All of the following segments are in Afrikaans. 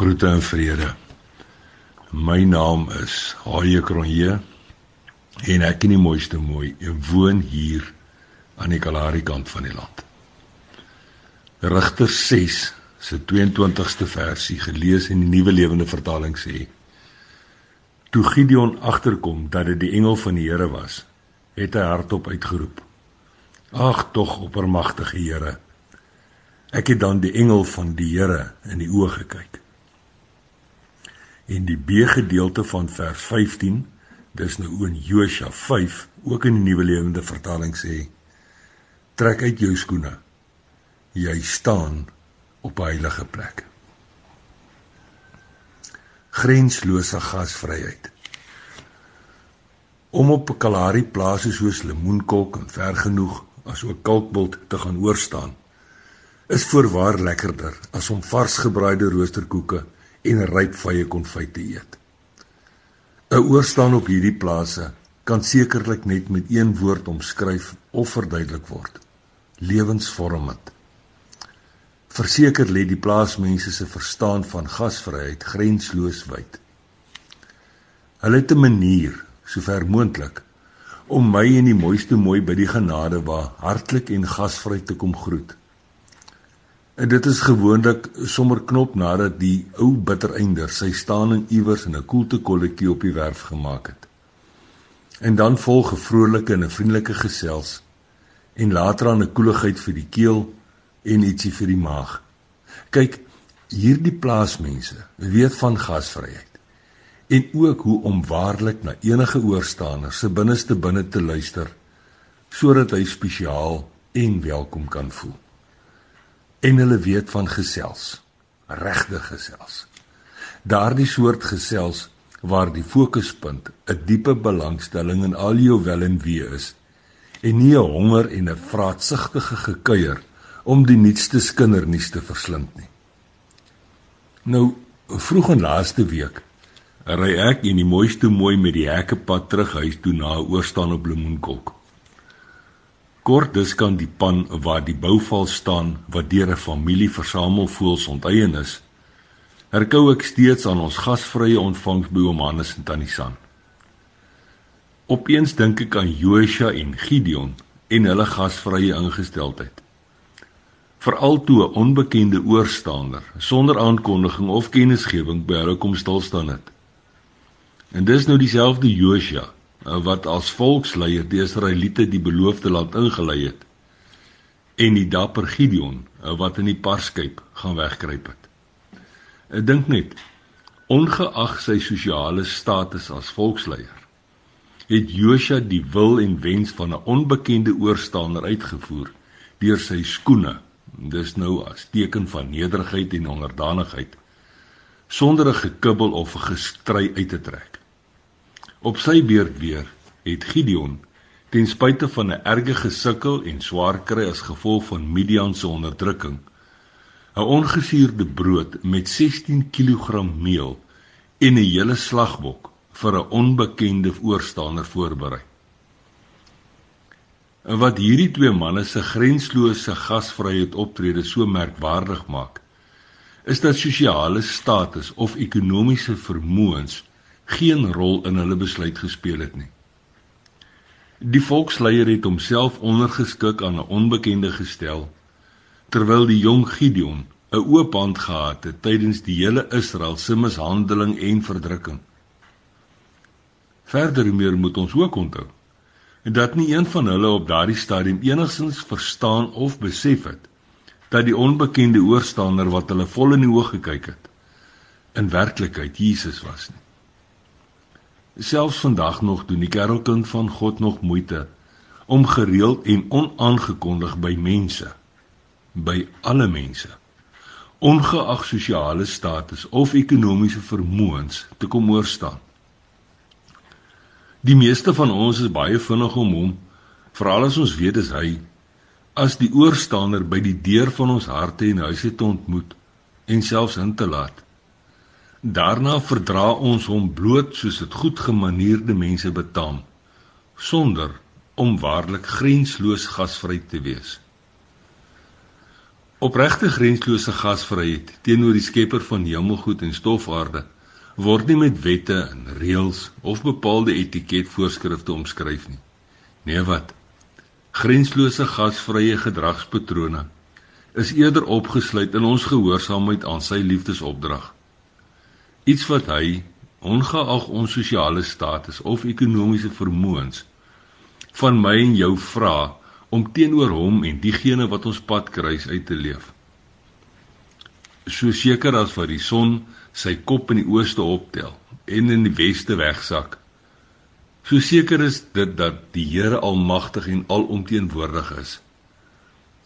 Groete en vrede. My naam is Haie Kronje en ek in die mooiste mooi woon hier aan die Kalahari kant van die land. Rigter 6 se 22ste versie gelees in die Nuwe Lewende Vertaling sê: Toe Gideon agterkom dat dit die engel van die Here was, het hy hardop uitgeroep: Ag tog oppermagtige Here, ek het dan die engel van die Here in die oë gekyk en die B gedeelte van vers 15 dis nou in Josua 5 ook in die nuwe lewende vertaling sê trek uit jou skoene. Jy staan op heilige plek. Grenslose gasvryheid. Om op Kalahari plase soos Lemoenkolk en ver genoeg as ook Kalkbult te gaan oorstaan is voorwaar lekkerder as om vars gebraaide roosterkoeke en ryp vye konfyt te eet. 'n Oorstaan op hierdie plase kan sekerlik net met een woord omskryf of verduidelik word: lewensvormend. Verseker lê die plaasmense se verstaan van gasvryheid grensloos wyd. Hulle het 'n manier, sover moontlik, om my en die mooiste mooi by die genade waar hartlik en gasvry te kom groet. En dit is gewoonlik sommer knop nadat die ou bittereinder sy staaning iewers in 'n koeltekolletjie op die werf gemaak het. En dan volg 'n vrolike en 'n vriendelike gesels en later aan 'n koeligheid vir die keel en ietsie vir die maag. Kyk, hierdie plaasmense weet van gasvryheid en ook hoe om waarlik na enige oorstander se binneste binne te luister sodat hy spesiaal en welkom kan voel en hulle weet van gesels, regte gesels. Daardie soort gesels waar die fokuspunt 'n diepe belangstelling in al jou wel en wee is en nie 'n honger en 'n vraatsugtige gekuier om die nuutste skindernuus te verslind nie. Nou vroeg in laaste week ry ek in die mooiste mooi met die hekkepad terug huis toe na 'n oorstaan op Bloemfontein. Kort dus kan die pan waar die bouval staan wat deur 'n familie versamel voels onteien is. Herkou ek steeds aan ons gasvrye ontvangs by oom Hannes en tannie San. Opeens dink ek aan Josua en Gideon en hulle gasvrye ingesteldheid. Veral toe 'n onbekende oorstaander sonder aankondiging of kennisgewing by hulle kom stil staan het. En dis nou dieselfde Josua wat as volksleier die Israeliete die beloofde land ingelei het en die dapper Gideon eh, wat in die parskyp gaan wegkruip het. Ek dink net ongeag sy sosiale status as volksleier het Josua die wil en wens van 'n onbekende oorstaander uitgevoer deur sy skoene dis nou as teken van nederigheid en onderdanigheid sonder 'n gekibbel of 'n gestry uit te trek Op sy beurt weer het Gideon ten spyte van 'n erge gesukkel en swaar kry as gevolg van Midian se onderdrukking 'n ongesuurde brood met 16 kg meel en 'n hele slagbok vir 'n onbekende oorstaander voorberei. En wat hierdie twee manne se grenslose gasvryheid optrede so merkwaardig maak, is dat sosiale status of ekonomiese vermoëns geen rol in hulle besluit gespeel het nie. Die volksleier het homself ondergeskik aan 'n onbekende gestel terwyl die jong Gideon 'n oop hand gehad het tydens die hele Israel se mishandeling en verdrukking. Verder meer moet ons ook onthou dat nie een van hulle op daardie stadium enigsins verstaan of besef het dat die onbekende oorstander wat hulle vol in die oë gekyk het in werklikheid Jesus was nie. Selfs vandag nog doen die kerelkind van God nog moeite om gereeld en onaangekondig by mense by alle mense ongeag sosiale status of ekonomiese vermoëns te kom oorstaan. Die meeste van ons is baie vinnig om hom veral as ons weet dis hy as die oorstaander by die deur van ons harte en huise te ontmoet en selfs in te laat. Daarna verdra ons hom bloot soos dit goed gemanierde mense betaam, sonder om waarlik grensloos gasvry te wees. Opregte grenslose gasvryheid teenoor die Skepper van hemelgoed en stofaarde word nie met wette en reëls of bepaalde etiketvoorskrifte omskryf nie. Nee wat? Grenslose gasvrye gedragspatrone is eerder opgesluit in ons gehoorsaamheid aan sy liefdesopdrag. Iets wat hy, ongeag ons sosiale status of ekonomiese vermoëns, van my en jou vra om teenoor hom en diegene wat ons pad kruis uit te leef. So seker as wat die son sy kop in die ooste optel en in die weste wegsak. So seker is dit dat die Here almagtig en alomteenwoordig is.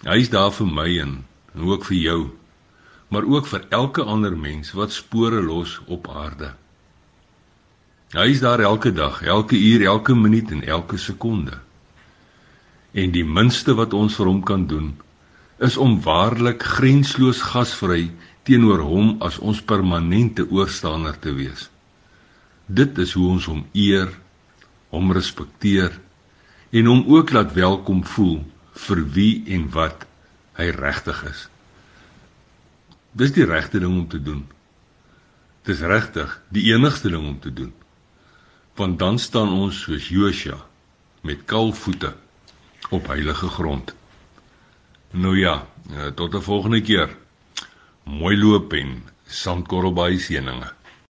Hy is daar vir my en ook vir jou, maar ook vir elke ander mens wat spore los op aarde. Hy is daar elke dag, elke uur, elke minuut en elke sekonde en die minste wat ons vir hom kan doen is om waarlik grensloos gasvry teenoor hom as ons permanente oorstaander te wees. Dit is hoe ons hom eer, hom respekteer en hom ook laat welkom voel vir wie en wat hy regtig is. Dis die regte ding om te doen. Dis regtig die enigste ding om te doen. Want dan staan ons soos Josua met kaal voete op heilige grond. Nou ja, eh, tot 'n volgende keer. Mooi loop en sandkorrel by seëninge.